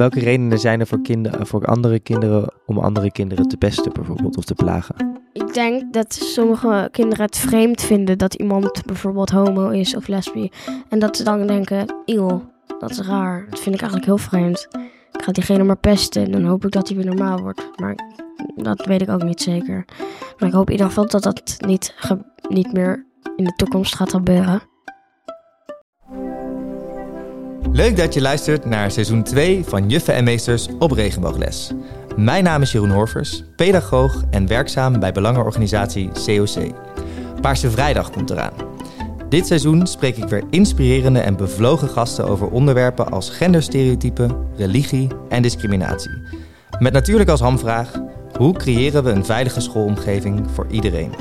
welke redenen zijn er voor, kinderen, voor andere kinderen om andere kinderen te pesten bijvoorbeeld of te plagen? Ik denk dat sommige kinderen het vreemd vinden dat iemand bijvoorbeeld homo is of lesbi. En dat ze dan denken, eeuw, dat is raar. Dat vind ik eigenlijk heel vreemd. Ik ga diegene maar pesten en dan hoop ik dat hij weer normaal wordt. Maar dat weet ik ook niet zeker. Maar ik hoop in ieder geval dat dat niet, niet meer in de toekomst gaat gebeuren. Leuk dat je luistert naar seizoen 2 van Juffen en Meesters op Regenboogles. Mijn naam is Jeroen Horvers, pedagoog en werkzaam bij belangenorganisatie COC. Paarse Vrijdag komt eraan. Dit seizoen spreek ik weer inspirerende en bevlogen gasten over onderwerpen als genderstereotypen, religie en discriminatie. Met natuurlijk als hamvraag: hoe creëren we een veilige schoolomgeving voor iedereen?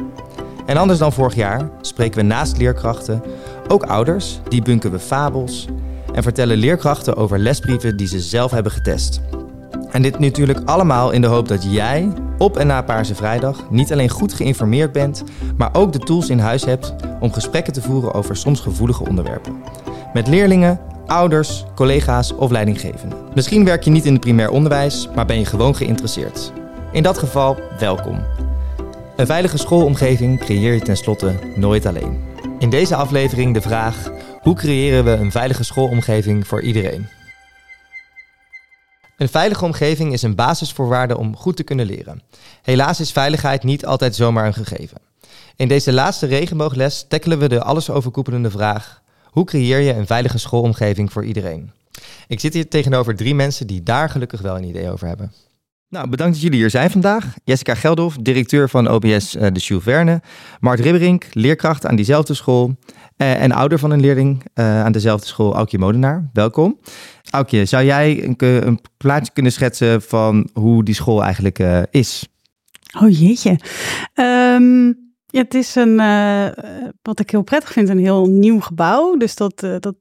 En anders dan vorig jaar spreken we naast leerkrachten ook ouders, die bunken we fabels en vertellen leerkrachten over lesbrieven die ze zelf hebben getest. En dit natuurlijk allemaal in de hoop dat jij op en na Paarse Vrijdag niet alleen goed geïnformeerd bent, maar ook de tools in huis hebt om gesprekken te voeren over soms gevoelige onderwerpen. Met leerlingen, ouders, collega's of leidinggevenden. Misschien werk je niet in het primair onderwijs, maar ben je gewoon geïnteresseerd. In dat geval, welkom. Een veilige schoolomgeving creëer je tenslotte nooit alleen. In deze aflevering de vraag: hoe creëren we een veilige schoolomgeving voor iedereen? Een veilige omgeving is een basisvoorwaarde om goed te kunnen leren. Helaas is veiligheid niet altijd zomaar een gegeven. In deze laatste regenboogles tackelen we de allesoverkoepelende vraag: hoe creëer je een veilige schoolomgeving voor iedereen? Ik zit hier tegenover drie mensen die daar gelukkig wel een idee over hebben. Nou, bedankt dat jullie hier zijn vandaag. Jessica Geldhof, directeur van OBS uh, de Jules Verne. Mart Ribberink, leerkracht aan diezelfde school. Uh, en ouder van een leerling uh, aan dezelfde school, Aukje Modenaar. Welkom. Aukje, zou jij een, plaatje kunnen schetsen van hoe die school eigenlijk is? Oh jeetje. Um, ja, het is een, wat ik heel prettig vind, een heel nieuw gebouw. Dus dat, dat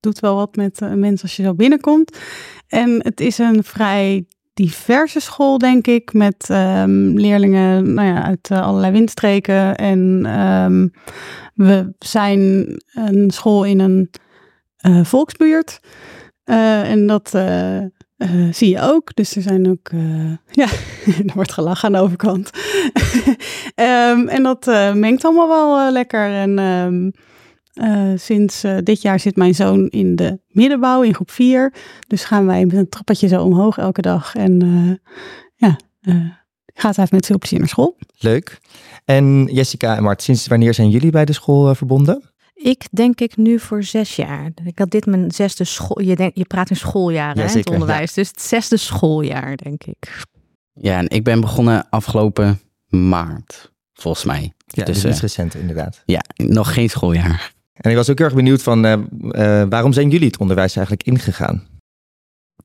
doet wel wat met mensen als je zo binnenkomt. En het is een vrij diverse school, denk ik, met um, leerlingen nou ja, uit uh, allerlei windstreken. En um, we zijn een school in een uh, volksbuurt. Uh, en dat zie je ook. Dus er zijn ook, ja, er wordt gelachen aan de overkant. um, en dat mengt allemaal wel lekker. En uh, sinds uh, dit jaar zit mijn zoon in de middenbouw in groep 4. Dus gaan wij met een trappetje zo omhoog elke dag. En uh, ja, gaat hij met veel plezier naar school. Leuk. En Jessica en Mart, sinds wanneer zijn jullie bij de school verbonden? Ik denk ik nu voor zes jaar. Ik had dit mijn zesde school. Je, denk, je praat in schooljaren, ja, hè, het onderwijs. Ja. Dus het zesde schooljaar, denk ik. Ja, en ik ben begonnen afgelopen maart, volgens mij. Ja, dus, dus recent inderdaad. Ja, nog geen schooljaar. En ik was ook erg benieuwd van uh, uh, waarom zijn jullie het onderwijs eigenlijk ingegaan?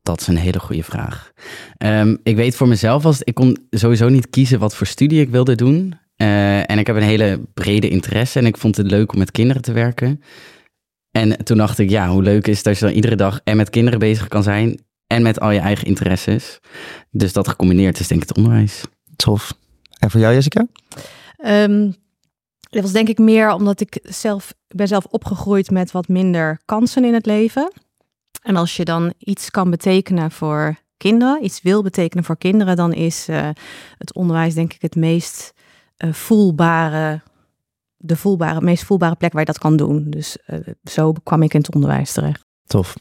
Dat is een hele goede vraag. Um, ik weet voor mezelf was ik kon sowieso niet kiezen wat voor studie ik wilde doen. Uh, en ik heb een hele brede interesse en ik vond het leuk om met kinderen te werken. En toen dacht ik, ja, hoe leuk is het als je dan iedere dag en met kinderen bezig kan zijn en met al je eigen interesses. Dus dat gecombineerd is denk ik het onderwijs. Tof. En voor jou, Jessica? Um, dat was denk ik meer omdat ik zelf ben zelf opgegroeid met wat minder kansen in het leven. En als je dan iets kan betekenen voor kinderen, iets wil betekenen voor kinderen, dan is uh, het onderwijs denk ik het meest uh, voelbare, de voelbare, meest voelbare plek waar je dat kan doen. Dus uh, zo kwam ik in het onderwijs terecht. Tof.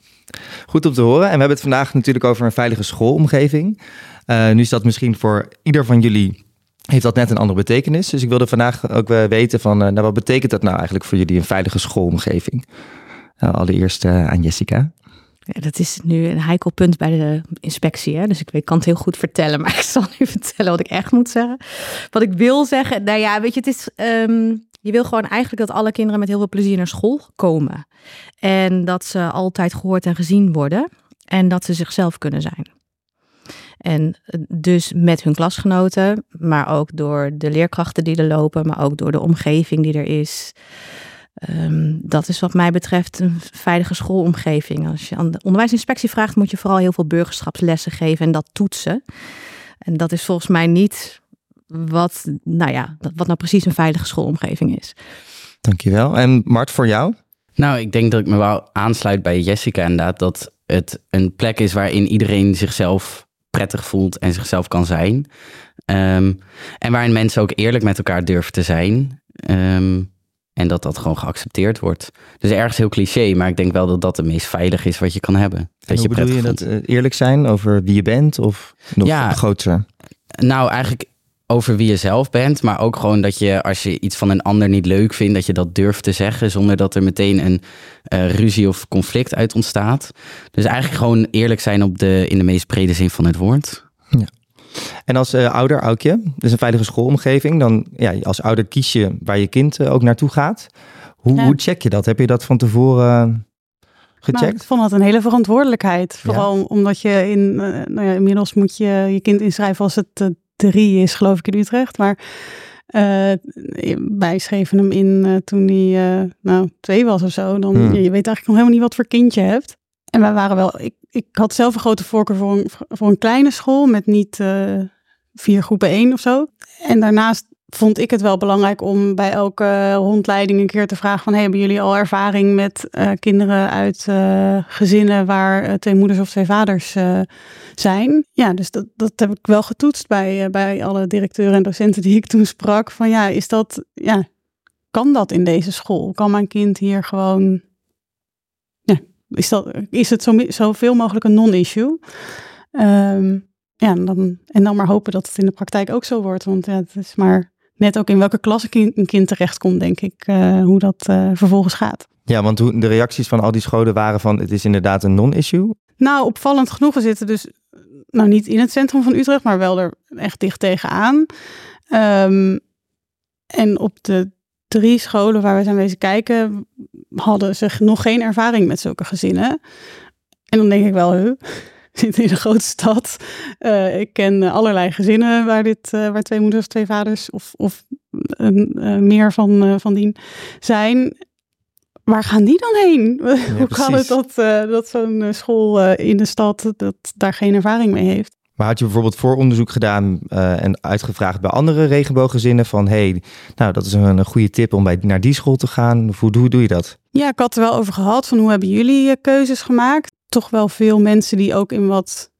Goed om te horen. En we hebben het vandaag natuurlijk over een veilige schoolomgeving. nu is dat misschien voor ieder van jullie heeft dat net een andere betekenis. Dus ik wilde vandaag ook uh, weten van, uh, nou, wat betekent dat nou eigenlijk voor jullie een veilige schoolomgeving? Nou, allereerst uh, aan Jessica. Ja, dat is nu een heikel punt bij de inspectie. Hè? Dus ik, kan het heel goed vertellen, maar ik zal nu vertellen wat ik echt moet zeggen. Wat ik wil zeggen, nou ja, weet je, het is. Um, je wil gewoon eigenlijk dat alle kinderen met heel veel plezier naar school komen. En dat ze altijd gehoord en gezien worden. En dat ze zichzelf kunnen zijn. En eh, dus met hun klasgenoten, maar ook door de leerkrachten die er lopen, maar ook door de omgeving die er is. Um, dat is wat mij betreft een veilige schoolomgeving. Als je aan de onderwijsinspectie vraagt, moet je vooral heel veel burgerschapslessen geven en dat toetsen. En dat is volgens mij niet wat, nou ja, wat nou precies een veilige schoolomgeving is. Dankjewel. En Mart, voor jou? Nou, ik denk dat ik me wel aansluit bij Jessica inderdaad. Dat het een plek is waarin iedereen zichzelf prettig voelt en zichzelf kan zijn. Ehm, en waarin mensen ook eerlijk met elkaar durven te zijn. Ehm, en dat dat gewoon geaccepteerd wordt. Dus ergens heel cliché, maar ik denk wel dat dat het meest veilig is wat je kan hebben. En Dat hoe je bedoel je dat eh, eerlijk zijn over wie je bent of nog Ja. groter? Nou, eigenlijk over wie je zelf bent, maar ook gewoon dat je als je iets van een ander niet leuk vindt, dat je dat durft te zeggen zonder dat er meteen een eh, ruzie of conflict uit ontstaat. Dus eigenlijk gewoon eerlijk zijn op de, in de meest brede zin van het woord. En als eh, ouder, Aukje, dus een veilige schoolomgeving, dan ja, als ouder kies je waar je kind eh, ook naartoe gaat. Hoe, Ja. hoe check je dat? Heb je dat van tevoren gecheckt? Nou, ik vond dat een hele verantwoordelijkheid. Vooral omdat je in, nou ja, inmiddels moet je je kind inschrijven als het drie is, geloof ik, in Utrecht. Maar eh, wij schreven hem in eh, toen hij eh, nou, twee was of zo. Dan, Hmm. je, je weet eigenlijk nog helemaal niet wat voor kind je hebt. En wij waren wel, ik, ik had zelf een grote voorkeur voor een, voor een kleine school met niet vier groepen één of zo. En daarnaast vond ik het wel belangrijk om bij elke rondleiding een keer te vragen van... Hey, hebben jullie al ervaring met eh, kinderen uit eh, gezinnen waar eh, twee moeders of twee vaders zijn? Ja, dus dat, dat heb ik wel getoetst bij, bij alle directeuren en docenten die ik toen sprak. Van ja, is dat, ja, kan dat in deze school? Kan mijn kind hier gewoon... Ja, is, dat, is het zo, zoveel mogelijk een non-issue? Ehm, ja, en dan, en dan maar hopen dat het in de praktijk ook zo wordt. Want ja, het is maar net ook in welke klas een kind, een kind terechtkomt, denk ik, eh, hoe dat eh, vervolgens gaat. Ja, want hoe de reacties van al die scholen waren van het is inderdaad een non-issue. Nou, opvallend genoeg, we zitten dus nou niet in het centrum van Utrecht, maar wel er echt dicht tegenaan. Ehm, en op de drie scholen waar we zijn wezen kijken, hadden ze nog geen ervaring met zulke gezinnen. En dan denk ik wel, huh, zitten in een grote stad. Eh, ik ken allerlei gezinnen waar, dit, eh, waar twee moeders, twee vaders of, of een, eh, meer van, van dien zijn. Waar gaan die dan heen? Hoe kan het dat, dat zo'n school in de stad dat daar geen ervaring mee heeft? Maar had je bijvoorbeeld vooronderzoek gedaan en uitgevraagd bij andere regenbooggezinnen van hey, nou dat is een, goede tip om bij, naar die school te gaan. Hoe, hoe doe je dat? Ja, ik had er wel over gehad van hoe hebben jullie keuzes gemaakt? Toch wel veel mensen die ook in wat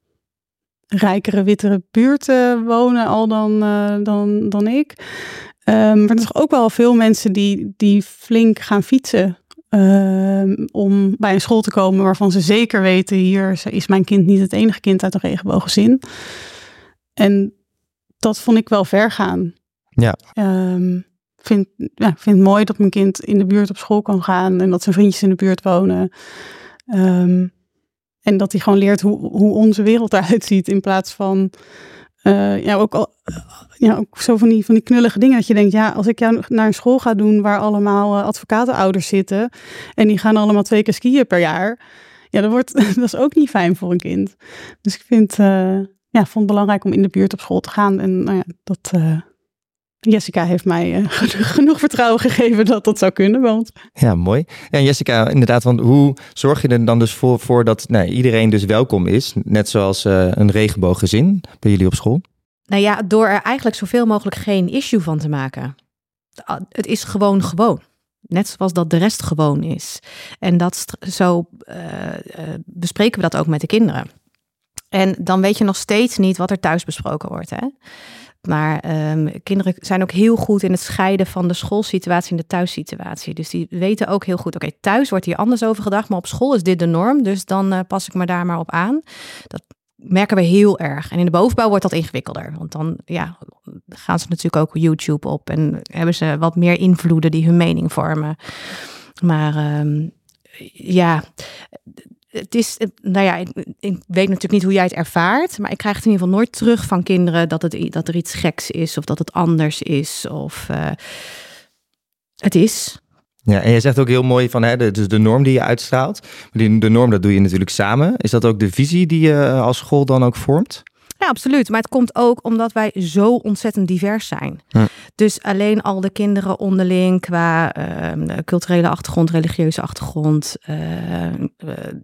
rijkere, wittere buurten wonen al dan, eh, dan, dan ik. Ehm, maar er zijn ook wel veel mensen die, die flink gaan fietsen ehm, om bij een school te komen waarvan ze zeker weten, hier is mijn kind niet het enige kind uit een regenbooggezin. En dat vond ik wel ver gaan. Ja. Ehm, vind, ja, ik vind het mooi dat mijn kind in de buurt op school kan gaan en dat zijn vriendjes in de buurt wonen. En dat hij gewoon leert hoe, hoe onze wereld eruit ziet in plaats van eh, ja, ook, al, ja, ook zo van die, van die knullige dingen. Dat je denkt, ja, als ik jou naar een school ga doen waar allemaal eh, advocatenouders zitten en die gaan allemaal twee keer skiën per jaar. Ja, dat, wordt, dat is ook niet fijn voor een kind. Dus ik vind, eh, ja, vond het belangrijk om in de buurt op school te gaan. En nou ja, dat, Jessica heeft mij eh, genoeg, vertrouwen gegeven dat dat zou kunnen bij ons. Ja, mooi. Ja, en Jessica, inderdaad, want hoe zorg je er dan dus voor, voor dat nou, iedereen dus welkom is? Net zoals eh, een regenbooggezin bij jullie op school. Nou ja, door er eigenlijk zoveel mogelijk geen issue van te maken. Het is gewoon gewoon. Net zoals dat de rest gewoon is. En dat zo eh, bespreken we dat ook met de kinderen. En dan weet je nog steeds niet wat er thuis besproken wordt. Hè? Maar ehm, kinderen zijn ook heel goed in het scheiden van de schoolsituatie en de thuissituatie. Dus die weten ook heel goed, oké, thuis wordt hier anders over gedacht, maar op school is dit de norm. Dus dan eh, pas ik me daar maar op aan. Dat merken we heel erg. En in de bovenbouw wordt dat ingewikkelder. Want dan ja, gaan ze natuurlijk ook YouTube op en hebben ze wat meer invloeden die hun mening vormen. Maar ehm, ja, het is, nou ja, ik, weet natuurlijk niet hoe jij het ervaart, maar ik krijg het in ieder geval nooit terug van kinderen dat, het, dat er iets geks is of dat het anders is of eh, het is. Ja, en je zegt ook heel mooi van, hè, de, dus de norm die je uitstraalt. Maar die, de norm, dat doe je natuurlijk samen. Is dat ook de visie die je eh, als school dan ook vormt? Ja, absoluut. Maar het komt ook omdat wij zo ontzettend divers zijn. Ja. Dus alleen al de kinderen onderling qua ehm, culturele achtergrond, religieuze achtergrond, eh,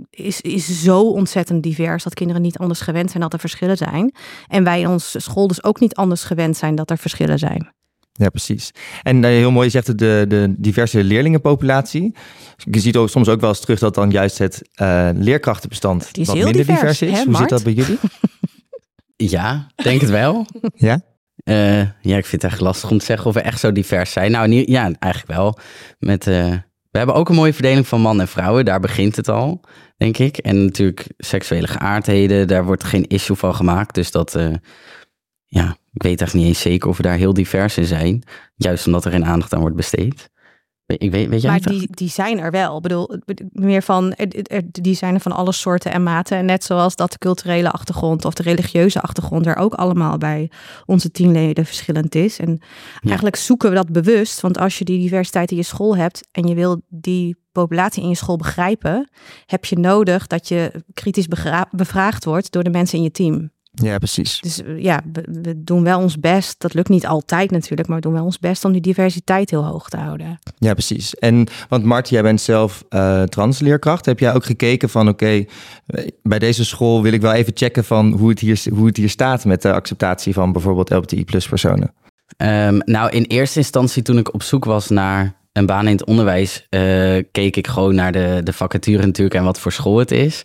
is, is zo ontzettend divers dat kinderen niet anders gewend zijn dat er verschillen zijn. En wij in onze school dus ook niet anders gewend zijn dat er verschillen zijn. Ja, precies. En eh, heel mooi, je zegt het, de, de diverse leerlingenpopulatie. Je ziet ook soms ook wel eens terug dat dan juist het eh, leerkrachtenbestand wat minder divers, divers, is. hè, Hoe zit dat bij jullie? Ja, denk het wel. Ja? Eh, ja, ik vind het echt lastig om te zeggen of we echt zo divers zijn. Nou, niet, ja, eigenlijk wel. Met, eh, we hebben ook een mooie verdeling van man en vrouwen. Daar begint het al, denk ik. En natuurlijk seksuele geaardheden, daar wordt geen issue van gemaakt. Dus dat, eh, ja, ik weet eigenlijk niet eens zeker of we daar heel divers in zijn. Juist omdat er geen aandacht aan wordt besteed. Ik weet, weet jij Maar die, die zijn er wel. Ik bedoel, meer van, die zijn er van alle soorten en maten. En net zoals dat de culturele achtergrond of de religieuze achtergrond er ook allemaal bij onze teamleden verschillend is. En eigenlijk zoeken we dat bewust. Want als je die diversiteit in je school hebt en je wil die populatie in je school begrijpen, heb je nodig dat je kritisch bevraagd wordt door de mensen in je team. Ja, precies. Dus eh, ja, we, we doen wel ons best. Dat lukt niet altijd natuurlijk, maar we doen wel ons best om die diversiteit heel hoog te houden. Ja, precies. En want Mart, jij bent zelf eh, transleerkracht. Heb jij ook gekeken van oké, eh, bij deze school wil ik wel even checken van hoe het hier, hoe het hier staat met de acceptatie van bijvoorbeeld LBTI plus personen? Ehm, nou, in eerste instantie toen ik op zoek was naar een baan in het onderwijs, eh, keek ik gewoon naar de, de vacature natuurlijk en wat voor school het is.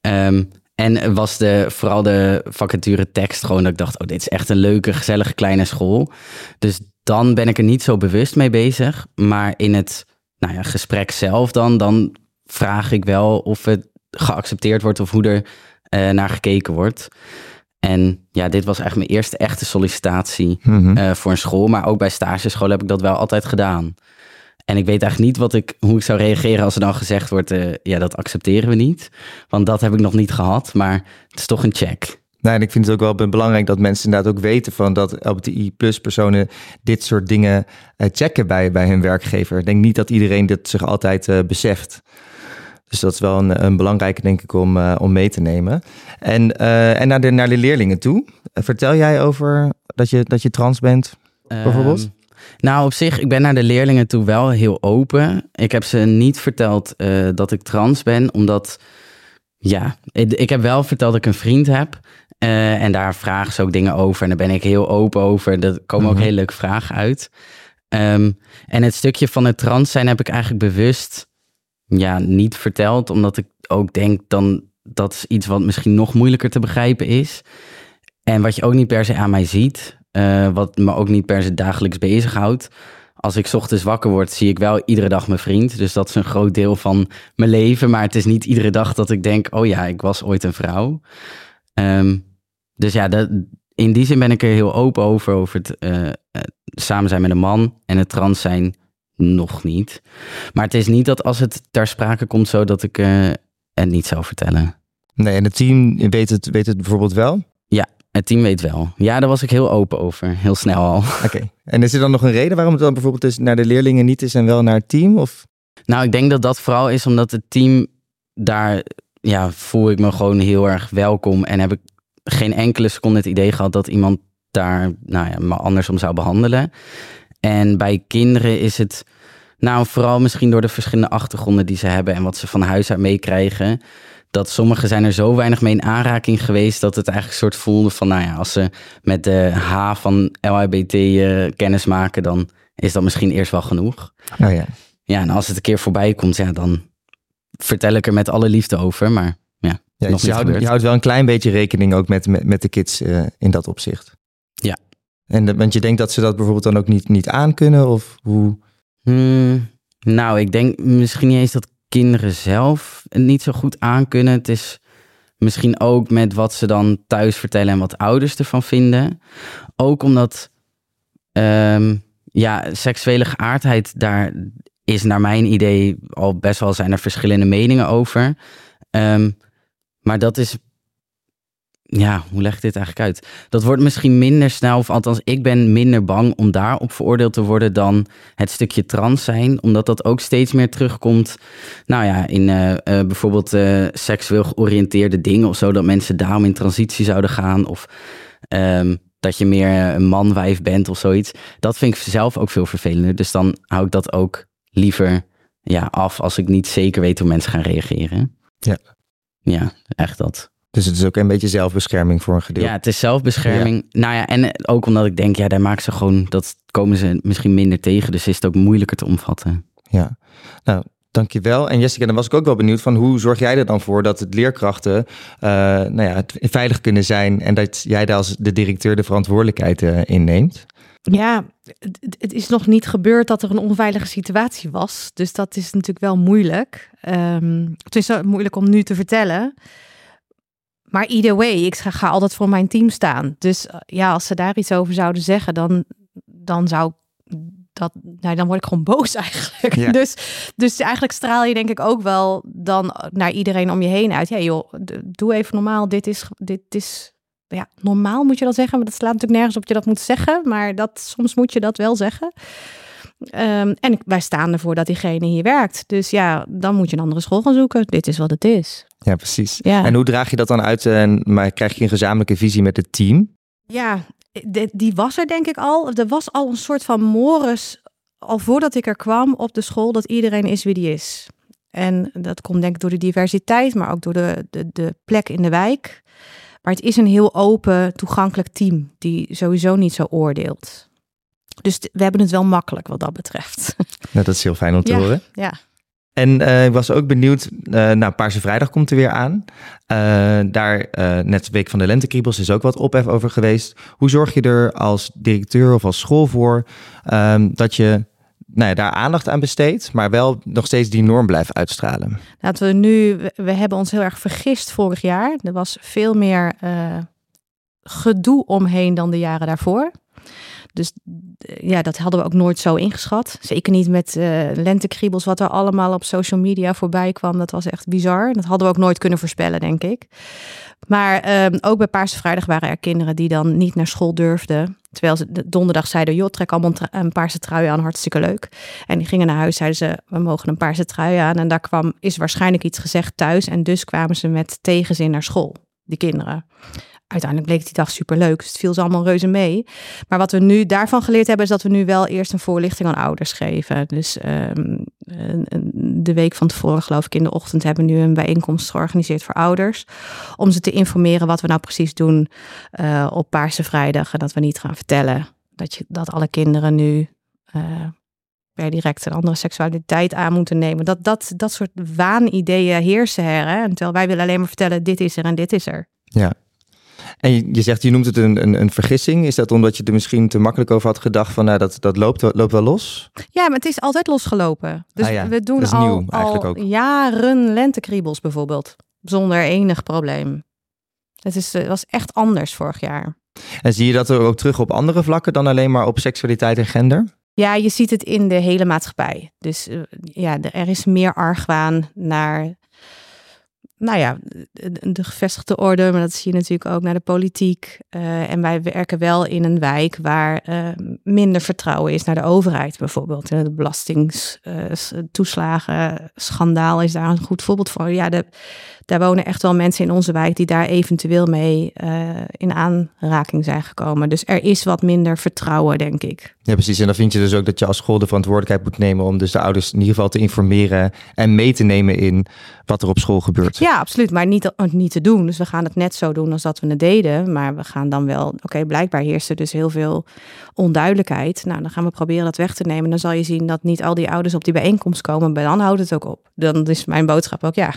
Ehm, en was de, vooral de vacature tekst gewoon dat ik dacht, oh, dit is echt een leuke, gezellige kleine school. Dus dan ben ik er niet zo bewust mee bezig. Maar in het nou ja, gesprek zelf dan, dan vraag ik wel of het geaccepteerd wordt of hoe er eh, naar gekeken wordt. En ja, dit was echt mijn eerste echte sollicitatie eh, voor een school. Maar ook bij stageschool heb ik dat wel altijd gedaan. En ik weet eigenlijk niet wat ik, hoe ik zou reageren als er dan gezegd wordt... eh, ja, dat accepteren we niet. Want dat heb ik nog niet gehad. Maar het is toch een check. Nou, en ik vind het ook wel be- belangrijk dat mensen inderdaad ook weten van dat LBTI plus personen dit soort dingen eh, checken bij, bij hun werkgever. Ik denk niet dat iedereen dit zich altijd eh, beseft. Dus dat is wel een, een belangrijke, denk ik, om, om mee te nemen. En, en naar, de, naar de leerlingen toe. Vertel jij over dat je, dat je trans bent? Bijvoorbeeld? Ehm, nou, op zich, ik ben naar de leerlingen toe wel heel open. Ik heb ze niet verteld eh, dat ik trans ben, omdat... Ja, ik, ik heb wel verteld dat ik een vriend heb. eh, en daar vragen ze ook dingen over. En daar ben ik heel open over. Er komen ook Mhm. hele leuke vragen uit. Ehm, en het stukje van het trans zijn heb ik eigenlijk bewust ja, niet verteld. Omdat ik ook denk dan dat is iets wat misschien nog moeilijker te begrijpen is. En wat je ook niet per se aan mij ziet. Eh, wat me ook niet per se dagelijks bezighoudt. Als ik 's ochtends wakker word, zie ik wel iedere dag mijn vriend. Dus dat is een groot deel van mijn leven. Maar het is niet iedere dag dat ik denk: oh ja, ik was ooit een vrouw. Ehm, dus ja, dat, in die zin ben ik er heel open over. Over het eh, eh, samen zijn met een man en het trans zijn nog niet. Maar het is niet dat als het ter sprake komt, zo dat ik eh, het niet zou vertellen. Nee, en het team weet het, weet het bijvoorbeeld wel? Het team weet wel. Ja, daar was ik heel open over. Heel snel al. Oké. En is er dan nog een reden waarom het dan bijvoorbeeld dus naar de leerlingen niet is en wel naar het team? Of? Nou, ik denk dat dat vooral is omdat het team daar, ja, voel ik me gewoon heel erg welkom. En heb ik geen enkele seconde het idee gehad dat iemand daar, nou ja, me andersom zou behandelen. En bij kinderen is het, nou, vooral misschien door de verschillende achtergronden die ze hebben en wat ze van huis uit meekrijgen. Dat sommigen zijn er zo weinig mee in aanraking geweest dat het eigenlijk een soort voelde van, nou ja, als ze met de H van LHBT eh, kennis maken, dan is dat misschien eerst wel genoeg. Nou ja. Ja, en als het een keer voorbij komt, ja, dan vertel ik er met alle liefde over. Maar ja, Ja, nog je, houdt, je houdt wel een klein beetje rekening ook met, met, met de kids eh, in dat opzicht. Ja. En de- want je denkt dat ze dat bijvoorbeeld dan ook niet, niet aankunnen? Of hoe? Hmm, nou, ik denk misschien niet eens dat kinderen zelf niet zo goed aankunnen. Het is misschien ook met wat ze dan thuis vertellen en wat ouders ervan vinden. Ook omdat, ehm, ja, seksuele geaardheid, daar is naar mijn idee al best wel zijn er verschillende meningen over. Ehm, maar dat is, ja, hoe leg ik dit eigenlijk uit? Dat wordt misschien minder snel, of althans, ik ben minder bang om daarop veroordeeld te worden dan het stukje trans zijn, omdat dat ook steeds meer terugkomt. Nou ja, in eh, eh, bijvoorbeeld eh, seksueel georiënteerde dingen of zo, dat mensen daarom in transitie zouden gaan. Of ehm, dat je meer een man-wijf bent of zoiets. Dat vind ik zelf ook veel vervelender. Dus dan hou ik dat ook liever ja, af als ik niet zeker weet hoe mensen gaan reageren. Ja. Ja, echt dat. Dus het is ook een beetje zelfbescherming voor een gedeelte. Ja, het is zelfbescherming. Nou ja, en ook omdat ik denk, ja, daar maken ze gewoon, dat komen ze misschien minder tegen. Dus is het ook moeilijker te omvatten. Ja, nou, dankjewel. En Jessica, dan was ik ook wel benieuwd van hoe zorg jij er dan voor dat het leerkrachten eh, nou ja, het veilig kunnen zijn en dat jij daar als de directeur de verantwoordelijkheid uh, inneemt? Ja, het, het, is nog niet gebeurd dat er een onveilige situatie was. Dus dat is natuurlijk wel moeilijk. Um, het is moeilijk om nu te vertellen. Maar either way, ik ga, ga, altijd voor mijn team staan. Dus uh, ja, als ze daar iets over zouden zeggen, dan, dan zou dat, nou, dan word ik gewoon boos eigenlijk. Dus, dus eigenlijk straal je denk ik ook wel dan naar iedereen om je heen uit. Ja joh, doe even normaal. Dit is, dit is ja, normaal moet je dat zeggen. Maar dat slaat natuurlijk nergens op je dat moet zeggen. Maar dat, soms moet je dat wel zeggen. Um, en wij staan ervoor dat diegene hier werkt. Dus ja, dan moet je een andere school gaan zoeken. Dit is wat het is. Ja, precies. Ja. En hoe draag je dat dan uit? En, maar krijg je een gezamenlijke visie met het team? Ja, die was er denk ik al. Er was al een soort van mores, al voordat ik er kwam op de school, dat iedereen is wie die is. En dat komt denk ik door de diversiteit, maar ook door de, de, de plek in de wijk. Maar het is een heel open, toegankelijk team die sowieso niet zo oordeelt. Dus we hebben het wel makkelijk wat dat betreft. Nou, dat is heel fijn om te ja, horen. Ja. En uh, ik was ook benieuwd, uh, nou, Paarse Vrijdag komt er weer aan. Uh, daar, net de Week van de Lentekriebels, is ook wat ophef over geweest. Hoe zorg je er als directeur of als school voor um, dat je nou ja, daar aandacht aan besteedt, maar wel nog steeds die norm blijft uitstralen? Laten we nu, we hebben ons heel erg vergist vorig jaar. Er was veel meer gedoe omheen dan de jaren daarvoor. Dus ja, dat hadden we ook nooit zo ingeschat. Zeker niet met uh, lentekriebels, wat er allemaal op social media voorbij kwam. Dat was echt bizar. Dat hadden we ook nooit kunnen voorspellen, denk ik. Maar um, ook bij Paarse Vrijdag waren er kinderen die dan niet naar school durfden. Terwijl ze donderdag zeiden, joh, trek allemaal een paarse trui aan, hartstikke leuk. En die gingen naar huis, zeiden ze, we mogen een paarse trui aan. En daar kwam, is waarschijnlijk iets gezegd thuis. En dus kwamen ze met tegenzin naar school, die kinderen uiteindelijk bleek die dag superleuk. Dus het viel ze allemaal reuze mee. Maar wat we nu daarvan geleerd hebben, is dat we nu wel eerst een voorlichting aan ouders geven. Dus um, de week van tevoren, geloof ik, in de ochtend hebben we nu een bijeenkomst georganiseerd voor ouders. Om ze te informeren wat we nou precies doen uh, op Paarse Vrijdag. En dat we niet gaan vertellen dat, je, dat alle kinderen nu. Uh, per direct een andere seksualiteit aan moeten nemen. Dat, dat, dat soort waanideeën heersen her. Hè? Terwijl wij willen alleen maar vertellen, dit is er en dit is er. Ja, en je, je, zegt, je noemt het een, een, een, vergissing. Is dat omdat je er misschien te makkelijk over had gedacht van nou, dat, dat loopt, loopt wel los? Ja, maar het is altijd losgelopen. Dus ah ja, we doen dat is al, nieuw, eigenlijk al ook. jaren lentekriebels bijvoorbeeld. Zonder enig probleem. Het is, het was echt anders vorig jaar. En zie je dat er ook terug op andere vlakken dan alleen maar op seksualiteit en gender? Ja, je ziet het in de hele maatschappij. Dus uh, ja, er is meer argwaan naar nou ja, de, de, gevestigde orde, maar dat zie je natuurlijk ook naar de politiek. Uh, en wij werken wel in een wijk waar uh, minder vertrouwen is naar de overheid, bijvoorbeeld. De belastingtoeslagen, schandaal is daar een goed voorbeeld van. Ja, de, daar wonen echt wel mensen in onze wijk die daar eventueel mee uh, in aanraking zijn gekomen. Dus er is wat minder vertrouwen, denk ik. Ja, precies. En dan vind je dus ook dat je als school de verantwoordelijkheid moet nemen om dus de ouders in ieder geval te informeren en mee te nemen in wat er op school gebeurt. Ja, absoluut. Maar niet, niet te doen. Dus we gaan het net zo doen als dat we het deden. Maar we gaan dan wel, oké, okay, blijkbaar heerst er dus heel veel onduidelijkheid. Nou, dan gaan we proberen dat weg te nemen. Dan zal je zien dat niet al die ouders op die bijeenkomst komen. Maar dan houdt het ook op. Dan is mijn boodschap ook, ja,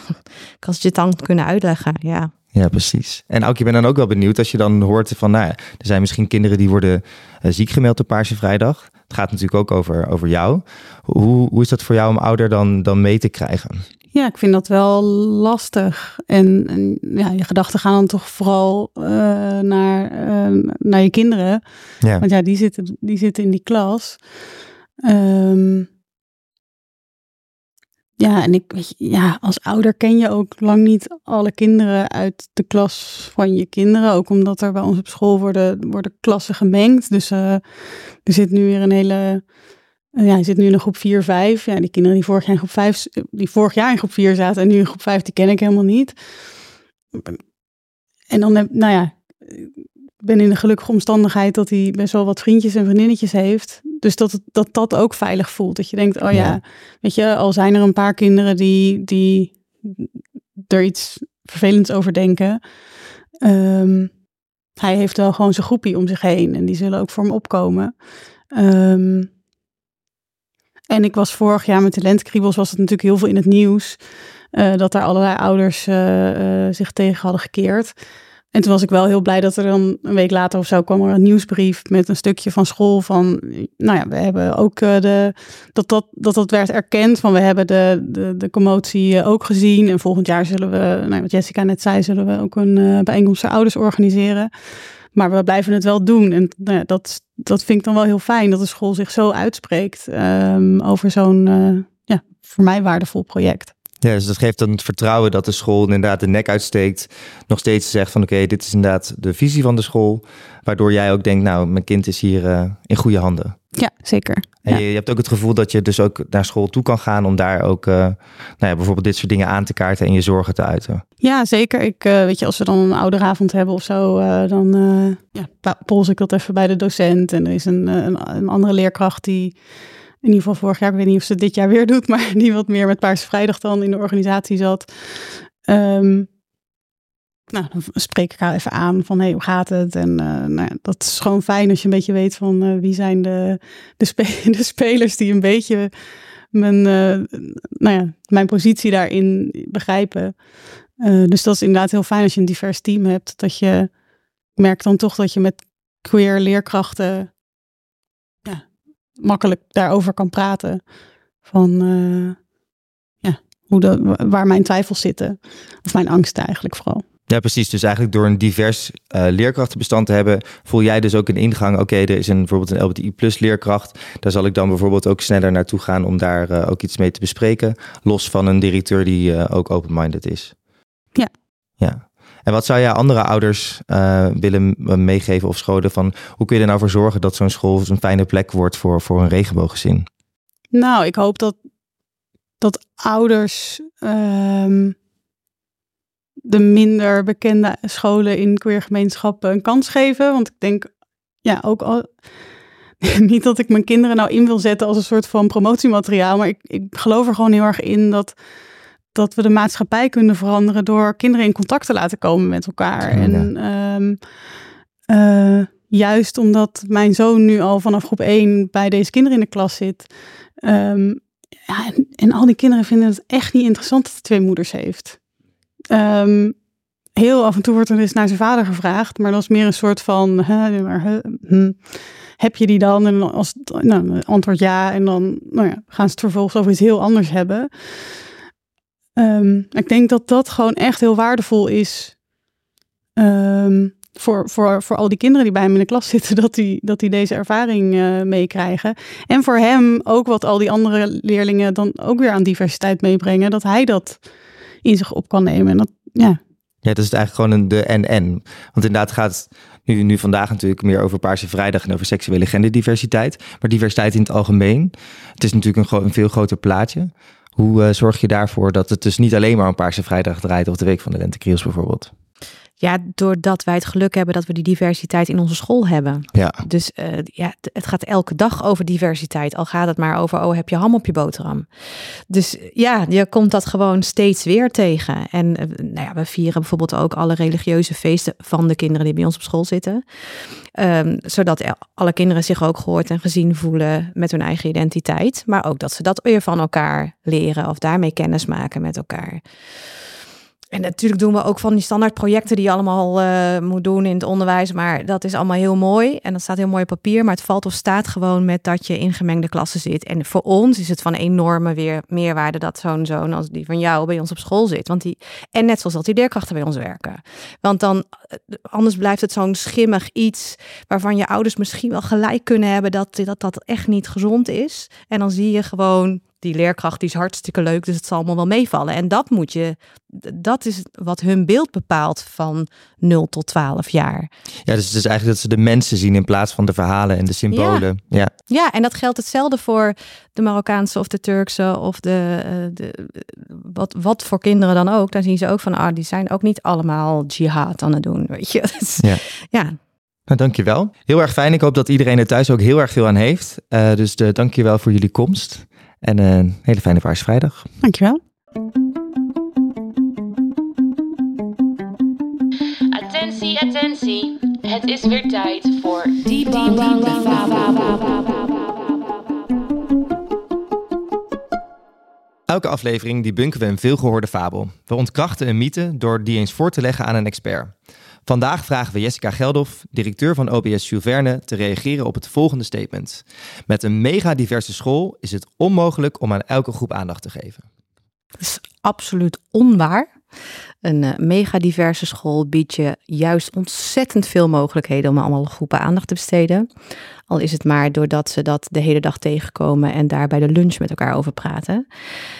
kan je het dan kunnen uitleggen. Ja. Ja, precies. En ook, je bent dan ook wel benieuwd als je dan hoort van, nou ja, er zijn misschien kinderen die worden uh, ziek gemeld op Paarse Vrijdag. Het gaat natuurlijk ook over, over jou. Hoe, hoe is dat voor jou om ouder dan, dan mee te krijgen? Ja, ik vind dat wel lastig. En, en ja, je gedachten gaan dan toch vooral uh, naar, uh, naar je kinderen. Ja. Want ja, die zitten, die zitten in die klas. Um, ja, en ik weet ja, als ouder ken je ook lang niet alle kinderen uit de klas van je kinderen. Ook omdat er bij ons op school worden, worden klassen gemengd. Dus uh, er zit nu weer een hele. Uh, ja, je zit nu in een groep 4, 5. Ja, die kinderen die vorig jaar in groep 5, die vorig jaar in groep 4 zaten en nu in groep 5, die ken ik helemaal niet. En dan heb, nou ja, ben in de gelukkige omstandigheid dat hij best wel wat vriendjes en vriendinnetjes heeft. Dus dat, dat dat ook veilig voelt. Dat je denkt, oh ja, ja, weet je, al zijn er een paar kinderen die, die er iets vervelends over denken. Ehm, hij heeft wel gewoon zijn groepie om zich heen en die zullen ook voor hem opkomen. Ehm, en ik was vorig jaar met talentkriebels was het natuurlijk heel veel in het nieuws. eh, dat daar allerlei ouders eh, eh, zich tegen hadden gekeerd. En toen was ik wel heel blij dat er dan een week later of zo kwam er een nieuwsbrief met een stukje van school van, nou ja, we hebben ook eh, de, dat, dat, dat dat werd erkend van we hebben de, de, de commotie eh, ook gezien en volgend jaar zullen we, nou, wat Jessica net zei, zullen we ook een eh, bijeenkomst voor ouders organiseren. Maar we blijven het wel doen. En nou ja, dat, dat vind ik dan wel heel fijn dat de school zich zo uitspreekt ehm, over zo'n, ja, voor mij waardevol project. Ja, dus dat geeft dan het vertrouwen dat de school inderdaad de nek uitsteekt. Nog steeds zegt van oké, dit is inderdaad de visie van de school. Waardoor jij ook denkt, nou, mijn kind is hier eh, in goede handen. Ja, zeker. En Ja. je, je hebt ook het gevoel dat je dus ook naar school toe kan gaan om daar ook eh, nou ja, bijvoorbeeld dit soort dingen aan te kaarten en je zorgen te uiten. Ja, zeker. Ik, eh, weet je, als we dan een ouderavond hebben of zo, dan ja, pols ik dat even bij de docent. En er is een, een, een andere leerkracht die, in ieder geval vorig jaar, ik weet niet of ze dit jaar weer doet, maar die wat meer met Paarse Vrijdag dan in de organisatie zat. Ehm, nou, dan spreek ik haar even aan van, hey, hoe gaat het? En eh, nou dat is gewoon fijn als je een beetje weet van eh, wie zijn de, de, spe- de spelers die een beetje mijn, eh, nou ja, mijn positie daarin begrijpen. Dus dat is inderdaad heel fijn als je een divers team hebt. Dat je ik merk dan toch dat je met queer leerkrachten makkelijk daarover kan praten. Van eh, ja, hoe de, waar mijn twijfels zitten. Of mijn angsten eigenlijk vooral. Ja, precies. Dus eigenlijk door een divers eh, leerkrachtenbestand te hebben, voel jij dus ook een ingang. Oké, er is een, bijvoorbeeld een LBTI plus leerkracht. Daar zal ik dan bijvoorbeeld ook sneller naartoe gaan om daar eh, ook iets mee te bespreken. Los van een directeur die ook open-minded is. Ja. Ja. En wat zou jij andere ouders eh, willen meegeven of scholen van hoe kun je er nou voor zorgen dat zo'n school een fijne plek wordt voor, voor een regenbooggezin? Nou, ik hoop dat, dat ouders ehm, de minder bekende scholen in queer gemeenschappen een kans geven. Want ik denk, ja, ook al. Niet dat ik mijn kinderen nou in wil zetten als een soort van promotiemateriaal, maar ik, ik geloof er gewoon heel erg in dat, dat we de maatschappij kunnen veranderen door kinderen in contact te laten komen met elkaar. En ehm, eh, juist omdat mijn zoon nu al vanaf groep 1 bij deze kinderen in de klas zit. ehm, ja, en, en al die kinderen vinden het echt niet interessant dat hij twee moeders heeft. Ehm, heel af en toe wordt er eens naar zijn vader gevraagd, maar dat is meer een soort van, hè, maar, hè, hm, heb je die dan? En als nou, antwoord ja, en dan nou ja, gaan ze het vervolgens over iets heel anders hebben. Ehm, ik denk dat dat gewoon echt heel waardevol is ehm, voor, voor, voor al die kinderen die bij hem in de klas zitten, dat die, dat die deze ervaring eh, meekrijgen. En voor hem ook wat al die andere leerlingen dan ook weer aan diversiteit meebrengen, dat hij dat in zich op kan nemen. En dat, ja, Ja, dat is eigenlijk gewoon een de en-en. Want inderdaad gaat het nu, nu vandaag natuurlijk meer over Paarse Vrijdag en over seksuele genderdiversiteit. Maar diversiteit in het algemeen. Het is natuurlijk een, een veel groter plaatje. Hoe eh, zorg je daarvoor dat het dus niet alleen maar om Paarse Vrijdag draait of de Week van de Lentekriels bijvoorbeeld? Ja, doordat wij het geluk hebben dat we die diversiteit in onze school hebben. Ja, Dus eh, ja, het gaat elke dag over diversiteit. Al gaat het maar over, oh, heb je ham op je boterham? Dus ja, je komt dat gewoon steeds weer tegen. En eh, nou ja, we vieren bijvoorbeeld ook alle religieuze feesten van de kinderen die bij ons op school zitten. Ehm, zodat alle kinderen zich ook gehoord en gezien voelen met hun eigen identiteit. Maar ook dat ze dat weer van elkaar leren of daarmee kennis maken met elkaar. En natuurlijk doen we ook van die standaard projecten die je allemaal eh, moet doen in het onderwijs. Maar dat is allemaal heel mooi. En dat staat heel mooi op papier. Maar het valt of staat gewoon met dat je in gemengde klassen zit. En voor ons is het van enorme weer meerwaarde dat zo'n zoon als die van jou bij ons op school zit. Want die, en net zoals dat die leerkrachten bij ons werken. Want dan, eh, anders blijft het zo'n schimmig iets waarvan je ouders misschien wel gelijk kunnen hebben dat dat, dat echt niet gezond is. En dan zie je gewoon die leerkracht die is hartstikke leuk, dus het zal allemaal wel meevallen. En dat moet je, dat is wat hun beeld bepaalt van 0 tot 12 jaar. ja dus het is eigenlijk dat ze de mensen zien in plaats van de verhalen en de symbolen. Ja, Ja, en dat geldt hetzelfde voor de Marokkaanse of de Turkse of de, eh, de wat, wat voor kinderen dan ook. Daar zien ze ook van, ah, die zijn ook niet allemaal jihad aan het doen, weet je. Dus, Ja. ja, nou dankjewel. Heel erg fijn. Ik hoop dat iedereen er thuis ook heel erg veel aan heeft. Eh, dus de, dankjewel voor jullie komst. En eh, een hele fijne Paarse Vrijdag. dankjewel. Attentie, attentie. Het is weer tijd voor de Fabel. Elke aflevering debunken we een veelgehoorde fabel. We ontkrachten een mythe door die eens voor te leggen aan een expert. Vandaag vragen we Jessica Geldof, directeur van OBS Jules Verne, te reageren op het volgende statement. Met een mega diverse school is het onmogelijk om aan elke groep aandacht te geven. Dat is absoluut onwaar. Een uh, mega diverse school biedt je juist ontzettend veel mogelijkheden om allemaal groepen aandacht te besteden. Al is het maar doordat ze dat de hele dag tegenkomen en daar bij de lunch met elkaar over praten.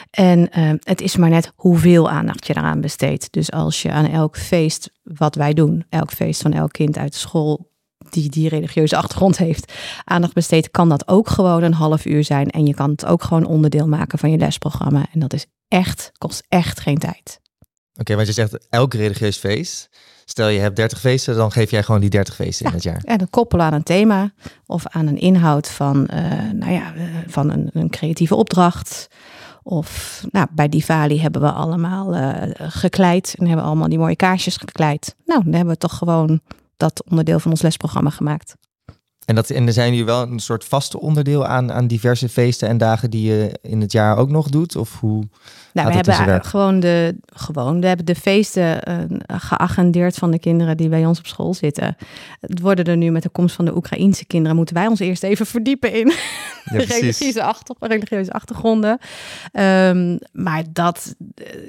En uh, het is maar net hoeveel aandacht je eraan besteedt. Dus als je aan elk feest, wat wij doen, elk feest van elk kind uit de school die die religieuze achtergrond heeft, aandacht besteedt, kan dat ook gewoon een half uur zijn. En je kan het ook gewoon onderdeel maken van je lesprogramma. En dat is echt, kost echt geen tijd. Oké, want je zegt elk religieus feest. Stel je hebt 30 feesten, dan geef jij gewoon die 30 feesten in het jaar. Ja, dan koppelen aan een thema of aan een inhoud van, uh, nou ja, uh, van een, een, creatieve opdracht. Of nou, bij Divali hebben we allemaal uh, gekleid en hebben allemaal die mooie kaarsjes gekleid. Nou, dan hebben we toch gewoon dat onderdeel van ons lesprogramma gemaakt. En, dat, en er zijn jullie wel een soort vaste onderdeel aan, aan diverse feesten en dagen die je in het jaar ook nog doet? Of hoe? Nou, we hebben gewoon de, gewoon, we hebben de feesten uh, geagendeerd van de kinderen die bij ons op school zitten. Het worden er nu met de komst van de Oekraïense kinderen, moeten wij ons eerst even verdiepen in ja, de religieuze, achter, religieuze achtergronden. Um, maar dat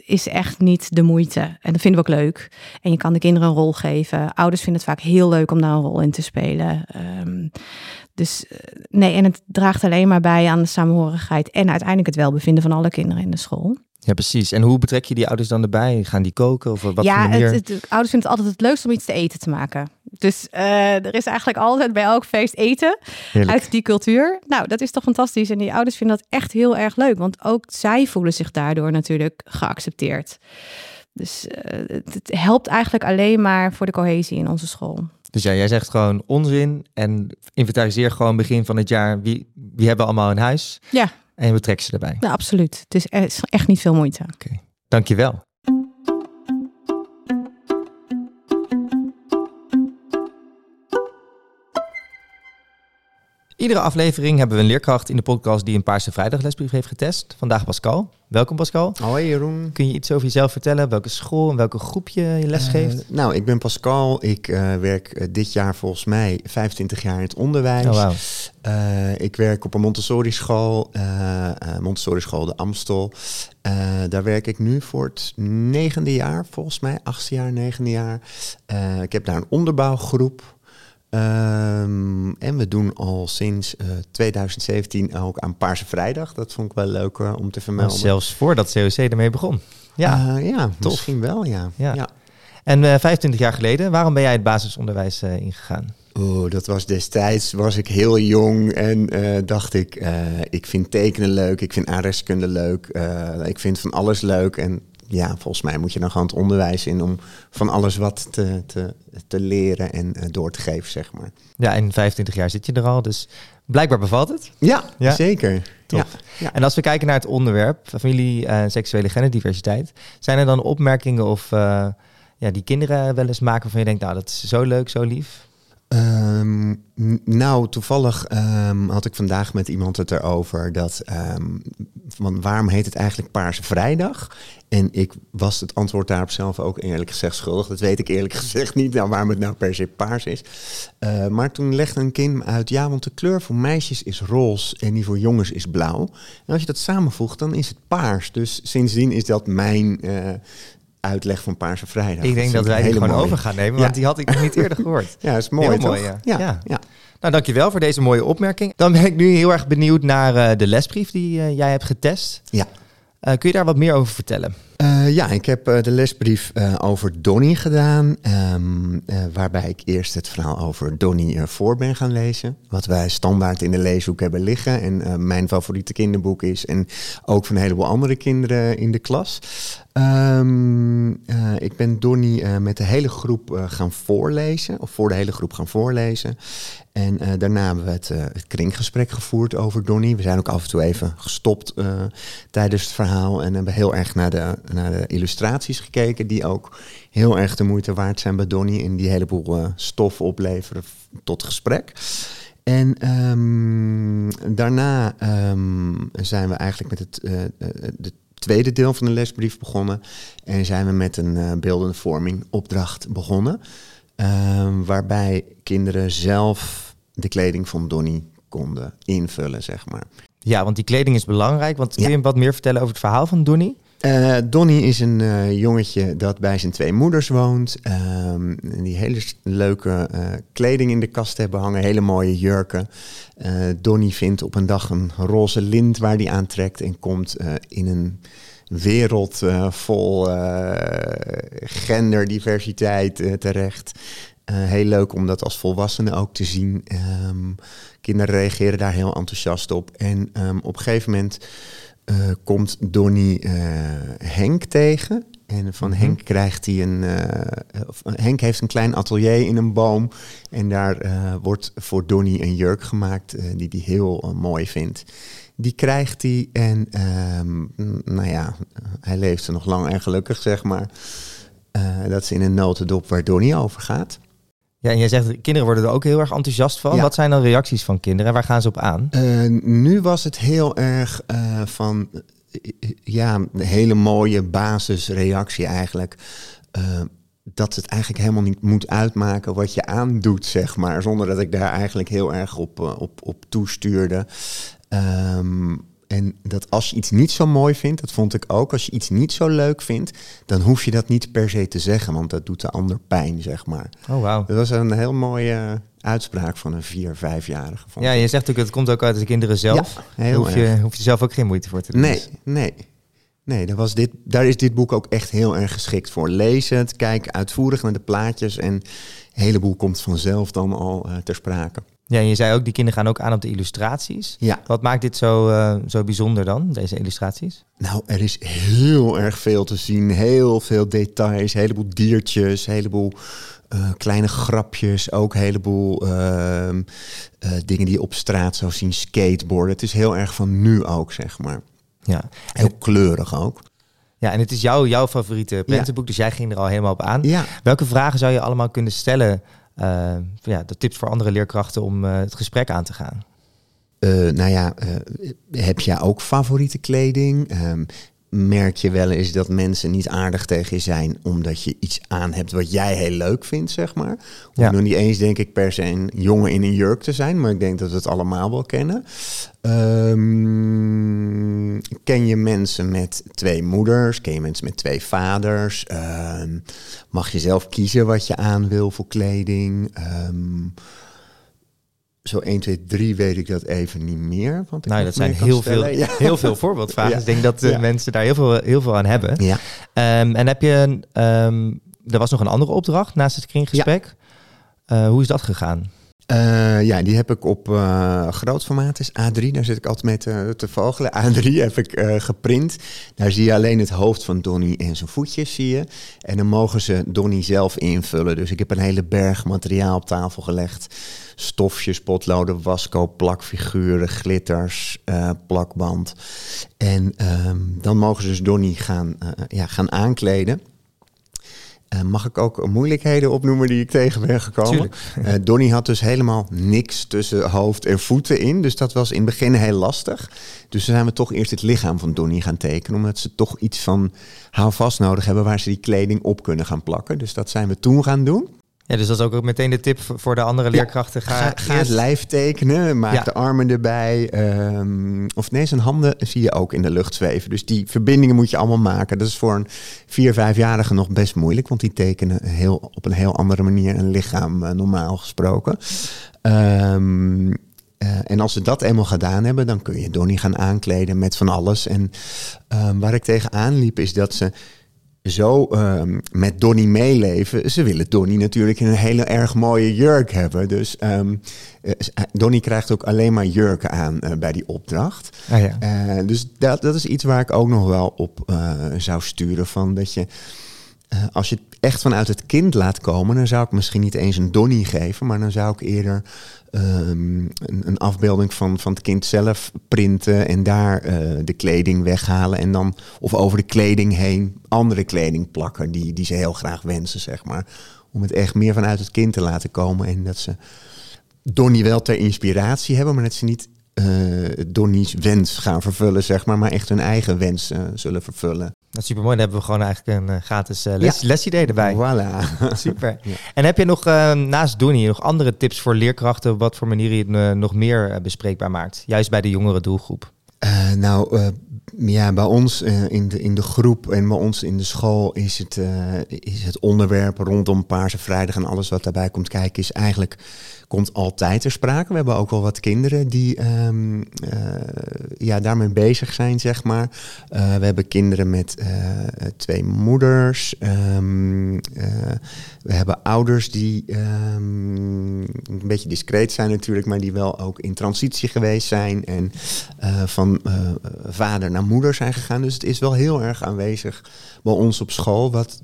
is echt niet de moeite. En dat vinden we ook leuk. En je kan de kinderen een rol geven. Ouders vinden het vaak heel leuk om daar een rol in te spelen. Um, dus nee, en het draagt alleen maar bij aan de samenhorigheid en uiteindelijk het welbevinden van alle kinderen in de school. Ja, precies. En hoe betrek je die ouders dan erbij? Gaan die koken of wat? Ja, het, het, ouders vinden het altijd het leukst om iets te eten te maken. Dus uh, er is eigenlijk altijd bij elk feest eten Heerlijk. uit die cultuur. Nou, dat is toch fantastisch. En die ouders vinden dat echt heel erg leuk, want ook zij voelen zich daardoor natuurlijk geaccepteerd. Dus uh, het, het helpt eigenlijk alleen maar voor de cohesie in onze school. Dus ja, jij zegt gewoon onzin en inventariseer gewoon begin van het jaar wie, wie hebben allemaal in huis. Ja. En we trekken ze erbij. Ja, absoluut. Het is echt, echt niet veel moeite. Oké, okay. dankjewel. Iedere aflevering hebben we een leerkracht in de podcast die een Paarse Vrijdag lesbrief heeft getest. Vandaag Pascal. Welkom Pascal. Hoi Jeroen. Kun je iets over jezelf vertellen? Welke school en welke groep je, je les geeft? Uh, nou, ik ben Pascal. Ik uh, werk uh, dit jaar volgens mij 25 jaar in het onderwijs. Oh, wow. ik werk op een Montessori school, Montessori school de Amstel. daar werk ik nu voor het negende jaar, volgens mij, achtste jaar, negende jaar. ik heb daar een onderbouwgroep. Um, en we doen al sinds uh, 2017 ook aan Paarse Vrijdag. Dat vond ik wel leuk uh, om te vermelden. Zelfs voordat COC ermee begon. Ja, uh, ja misschien wel, ja. ja. ja. En 25 jaar geleden, waarom ben jij het basisonderwijs ingegaan? Oh, dat was destijds, was ik heel jong en dacht ik, ik vind tekenen leuk, ik vind aardrijkskunde leuk, ik vind van alles leuk. En ja, volgens mij moet je dan gewoon het onderwijs in om van alles wat te, te, te leren en uh, door te geven, zeg maar. Ja, en 25 jaar zit je er al, dus blijkbaar bevalt het. Ja, ja? zeker. Ja, ja. En als we kijken naar het onderwerp, familie en uh, seksuele genderdiversiteit, zijn er dan opmerkingen of uh, ja, die kinderen wel eens maken waarvan je denkt, nou dat is zo leuk, zo lief? Um, nou, toevallig um, had ik vandaag met iemand het erover dat, um, van waarom heet het eigenlijk Paarse Vrijdag? En ik was het antwoord daarop zelf ook eerlijk gezegd schuldig. Dat weet ik eerlijk gezegd niet, nou, waarom het nou per se paars is. Uh, maar toen legde een kind uit, ja, want de kleur voor meisjes is roze en die voor jongens is blauw. En als je dat samenvoegt, dan is het paars. Dus sindsdien is dat mijn uh, uitleg van Paarse Vrijdag. Ik denk dat, dat wij die gewoon mooie. over gaan nemen, want ja. die had ik nog niet eerder gehoord. ja, is mooi, heel toch? mooi. Ja. Ja, ja. ja. Nou, dankjewel voor deze mooie opmerking. Dan ben ik nu heel erg benieuwd naar uh, de lesbrief die uh, jij hebt getest. Ja. Uh, kun je daar wat meer over vertellen? Uh, ja, ik heb uh, de lesbrief over Donnie gedaan. Um, waarbij ik eerst het verhaal over Donnie voor ben gaan lezen. Wat wij standaard in de leeshoek hebben liggen. En mijn favoriete kinderboek is. En ook van een heleboel andere kinderen in de klas. Ehm, eh, ik ben Donnie eh, met de hele groep eh, gaan voorlezen, of voor de hele groep gaan voorlezen. En eh, daarna hebben we het, eh, het kringgesprek gevoerd over Donnie. We zijn ook af en toe even gestopt eh, tijdens het verhaal en hebben heel erg naar de, naar de illustraties gekeken, die ook heel erg de moeite waard zijn bij Donnie en die een heleboel stof opleveren tot gesprek. En ehm, daarna ehm, zijn we eigenlijk met het de tweede deel van de lesbrief begonnen. En zijn we met een beeldende vorming opdracht begonnen. Ehm, waarbij kinderen zelf de kleding van Donnie konden invullen, zeg maar. Ja, want die kleding is belangrijk. Want kun Ja. je wat meer vertellen over het verhaal van Donnie? Eh Donnie is een eh, jongetje dat bij zijn twee moeders woont. En die hele leuke eh, kleding in de kast hebben hangen, hele mooie jurken. Donnie vindt op een dag een roze lint waar hij aantrekt en komt in een wereld vol eh, genderdiversiteit eh, terecht. Eh, heel leuk om dat als volwassene ook te zien. Ehm, kinderen reageren daar heel enthousiast op. En ehm, op een gegeven moment komt Donnie Henk tegen. En van Mhm. Henk krijgt hij een. Henk heeft een klein atelier in een boom. En daar wordt voor Donnie een jurk gemaakt eh, die hij heel mooi vindt. Die krijgt hij en ehm, nou ja, hij leeft er nog lang en gelukkig, zeg maar. Eh, dat is in een notendop waar Donnie over gaat. Ja, en jij zegt, kinderen worden er ook heel erg enthousiast van. Ja. Wat zijn dan reacties van kinderen en waar gaan ze op aan? Eh, nu was het heel erg eh, van, ja, een hele mooie basisreactie eigenlijk. Dat het eigenlijk helemaal niet moet uitmaken wat je aandoet, zeg maar. Zonder dat ik daar eigenlijk heel erg op, op, op toestuurde. Ehm, en dat als je iets niet zo mooi vindt, dat vond ik ook. Als je iets niet zo leuk vindt, dan hoef je dat niet per se te zeggen. Want dat doet de ander pijn, zeg maar. Oh, wauw. Dat was een heel mooie uitspraak van een vier, vijfjarige. Ja, je zegt ook, het komt ook uit de kinderen zelf. Ja, Daar heel hoef je, erg. hoef je zelf ook geen moeite voor te doen. Nee, nee. Nee, daar, was dit, daar is dit boek ook echt heel erg geschikt voor. Lees het, kijk uitvoerig naar de plaatjes en een heleboel komt vanzelf dan al eh, ter sprake. Ja, en je zei ook, die kinderen gaan ook aan op de illustraties. Ja, Wat maakt dit zo, eh, zo bijzonder dan, deze illustraties? nou, er is heel erg veel te zien. Heel veel details, een heleboel diertjes, een heleboel eh, kleine grapjes. Ook een heleboel ehm, eh, dingen die je op straat zou zien, skateboarden. Het is heel erg van nu ook, zeg maar. Ja, Heel kleurig ook. ja en het is jouw, jouw favoriete prentenboek, dus jij ging er al helemaal op aan. Ja, Welke vragen zou je allemaal kunnen stellen? Eh, ja, de tips voor andere leerkrachten om eh, het gesprek aan te gaan. Eh, nou ja, heb jij ook favoriete kleding? Ehm, merk je wel eens dat mensen niet aardig tegen je zijn omdat je iets aan hebt wat jij heel leuk vindt, zeg maar? Hoef Ja. nog niet eens, denk ik, per se een jongen in een jurk te zijn, maar ik denk dat we het allemaal wel kennen. Ehm, ken je mensen met twee moeders? Ken je mensen met twee vaders? Ehm, mag je zelf kiezen wat je aan wil voor kleding? Ehm, zo 1, 2, 3 weet ik dat even niet meer. Want ik Nou, dat zijn heel veel. Ja. heel veel voorbeeldvragen. Ja. Ik denk dat de Ja. mensen daar heel veel, heel veel aan hebben. Ja. Ehm, en heb je, een, ehm, er was nog een andere opdracht naast het kringgesprek. Eh, hoe is dat gegaan? Eh, ja, die heb ik op eh, groot formaat, is A3. Daar zit ik altijd mee te, vogelen. A3 heb ik eh, geprint. Daar zie je alleen het hoofd van Donnie en zijn voetjes, zie je. En dan mogen ze Donnie zelf invullen. Dus ik heb een hele berg materiaal op tafel gelegd. Stofjes, potloden, waskoop, plakfiguren, glitters, plakband. En ehm, dan mogen ze dus Donnie gaan, ja, gaan aankleden. Eh, mag ik ook moeilijkheden opnoemen die ik tegen ben gekomen? Tuurlijk. Eh Donnie had dus helemaal niks tussen hoofd en voeten in. Dus dat was in het begin heel lastig. Dus zijn we toch eerst het lichaam van Donnie gaan tekenen. Omdat ze toch iets van houvast nodig hebben waar ze die kleding op kunnen gaan plakken. Dus dat zijn we toen gaan doen. Ja, dus dat is ook meteen de tip voor de andere leerkrachten. Ga, Ga, ga het lijf tekenen, maak de armen erbij. ehm, of nee, zijn handen zie je ook in de lucht zweven. Dus die verbindingen moet je allemaal maken. Dat is voor een vier, vijfjarige nog best moeilijk. Want die tekenen heel, op een heel andere manier een lichaam, eh, normaal gesproken. Ehm, eh, en als ze dat eenmaal gedaan hebben, dan kun je Donnie gaan aankleden met van alles. En ehm, waar ik tegenaan liep, is dat ze zo ehm, met Donnie meeleven. Ze willen Donnie natuurlijk in een hele erg mooie jurk hebben. Dus eh, Donnie krijgt ook alleen maar jurken aan eh, bij die opdracht. Ah, ja. Dus dat, dat is iets waar ik ook nog wel op zou sturen. Van dat je, als je het echt vanuit het kind laat komen, dan zou ik misschien niet eens een Donnie geven, maar dan zou ik eerder ehm, een, afbeelding van, van het kind zelf printen en daar eh, de kleding weghalen. En dan, of over de kleding heen, andere kleding plakken die, die ze heel graag wensen, zeg maar. Om het echt meer vanuit het kind te laten komen en dat ze Donnie wel ter inspiratie hebben, maar dat ze niet eh Donnie's wens gaan vervullen, zeg maar, maar echt hun eigen wens eh, zullen vervullen. Dat is super mooi. Dan hebben we gewoon eigenlijk een eh, gratis eh, les, lesidee erbij. Voilà. Super. Ja. En heb je nog eh, naast Donnie nog andere tips voor leerkrachten? op Wat voor manier je het nog meer bespreekbaar maakt? Juist bij de jongere doelgroep. Nou, ja, bij ons in, de, in de groep en bij ons in de school is het, is het onderwerp rondom Paarse Vrijdag en alles wat daarbij komt kijken, is eigenlijk komt altijd ter sprake. We hebben ook wel wat kinderen die ehm, eh, ja, daarmee bezig zijn, zeg maar. Eh, we hebben kinderen met eh, twee moeders. Ehm, eh, we hebben ouders die ehm, een beetje discreet zijn natuurlijk, maar die wel ook in transitie geweest zijn en van vader naar moeder zijn gegaan. Dus het is wel heel erg aanwezig bij ons op school, wat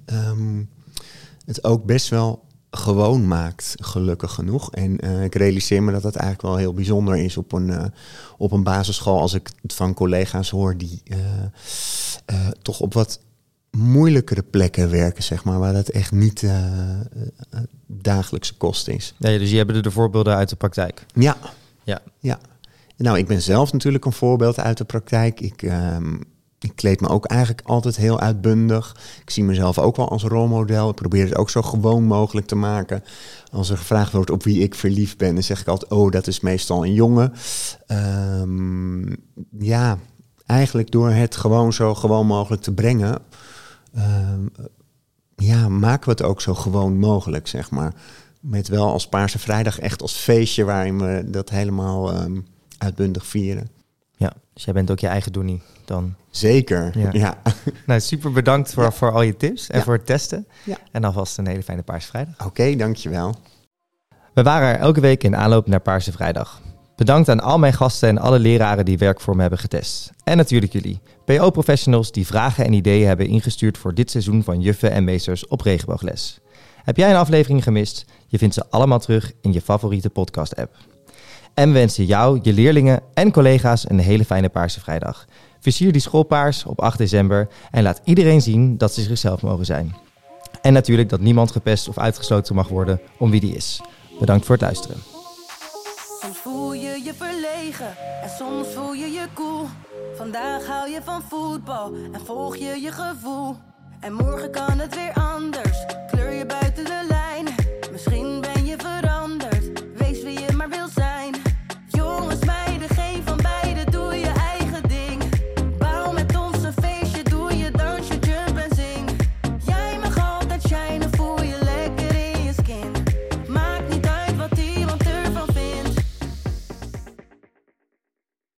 het ook best wel gewoon maakt, gelukkig genoeg. En eh, ik realiseer me dat dat eigenlijk wel heel bijzonder is op een, eh, op een basisschool, als ik het van collega's hoor die eh, toch op wat moeilijkere plekken werken, zeg maar, waar dat echt niet dagelijkse kost is. Nee, dus je hebt er de voorbeelden uit de praktijk. Ja. Ja. ja. Nou, ik ben zelf natuurlijk een voorbeeld uit de praktijk. Ik, ehm, ik kleed me ook eigenlijk altijd heel uitbundig. Ik zie mezelf ook wel als rolmodel. Ik probeer het ook zo gewoon mogelijk te maken. Als er gevraagd wordt op wie ik verliefd ben, dan zeg ik altijd: Oh, dat is meestal een jongen. Ehm, ja, eigenlijk door het gewoon zo gewoon mogelijk te brengen. ehm, ja, maken we het ook zo gewoon mogelijk, zeg maar. Met wel als Paarse Vrijdag echt als feestje waarin we dat helemaal ehm, uitbundig vieren. Ja, dus jij bent ook je eigen Donnie dan. Zeker, Ja. ja. Nou, super bedankt voor, Ja. voor al je tips en Ja. voor het testen. Ja. En alvast een hele fijne Paarse Vrijdag. Oké, dankjewel. We waren er elke week in aanloop naar Paarse Vrijdag. Bedankt aan al mijn gasten en alle leraren die werk voor me hebben getest. En natuurlijk jullie, PO-professionals die vragen en ideeën hebben ingestuurd voor dit seizoen van Juffen en Meesters op Regenboogles. Heb jij een aflevering gemist? Je vindt ze allemaal terug in je favoriete podcast-app. En we wensen jou, je leerlingen en collega's een hele fijne Paarse Vrijdag. Versier die schoolpaars op 8 december en laat iedereen zien dat ze zichzelf mogen zijn. En natuurlijk dat niemand gepest of uitgesloten mag worden om wie die is. Bedankt voor het luisteren. Soms voel je je verlegen en soms voel je je cool. Vandaag hou je van voetbal en volg je je gevoel. En morgen kan het weer anders.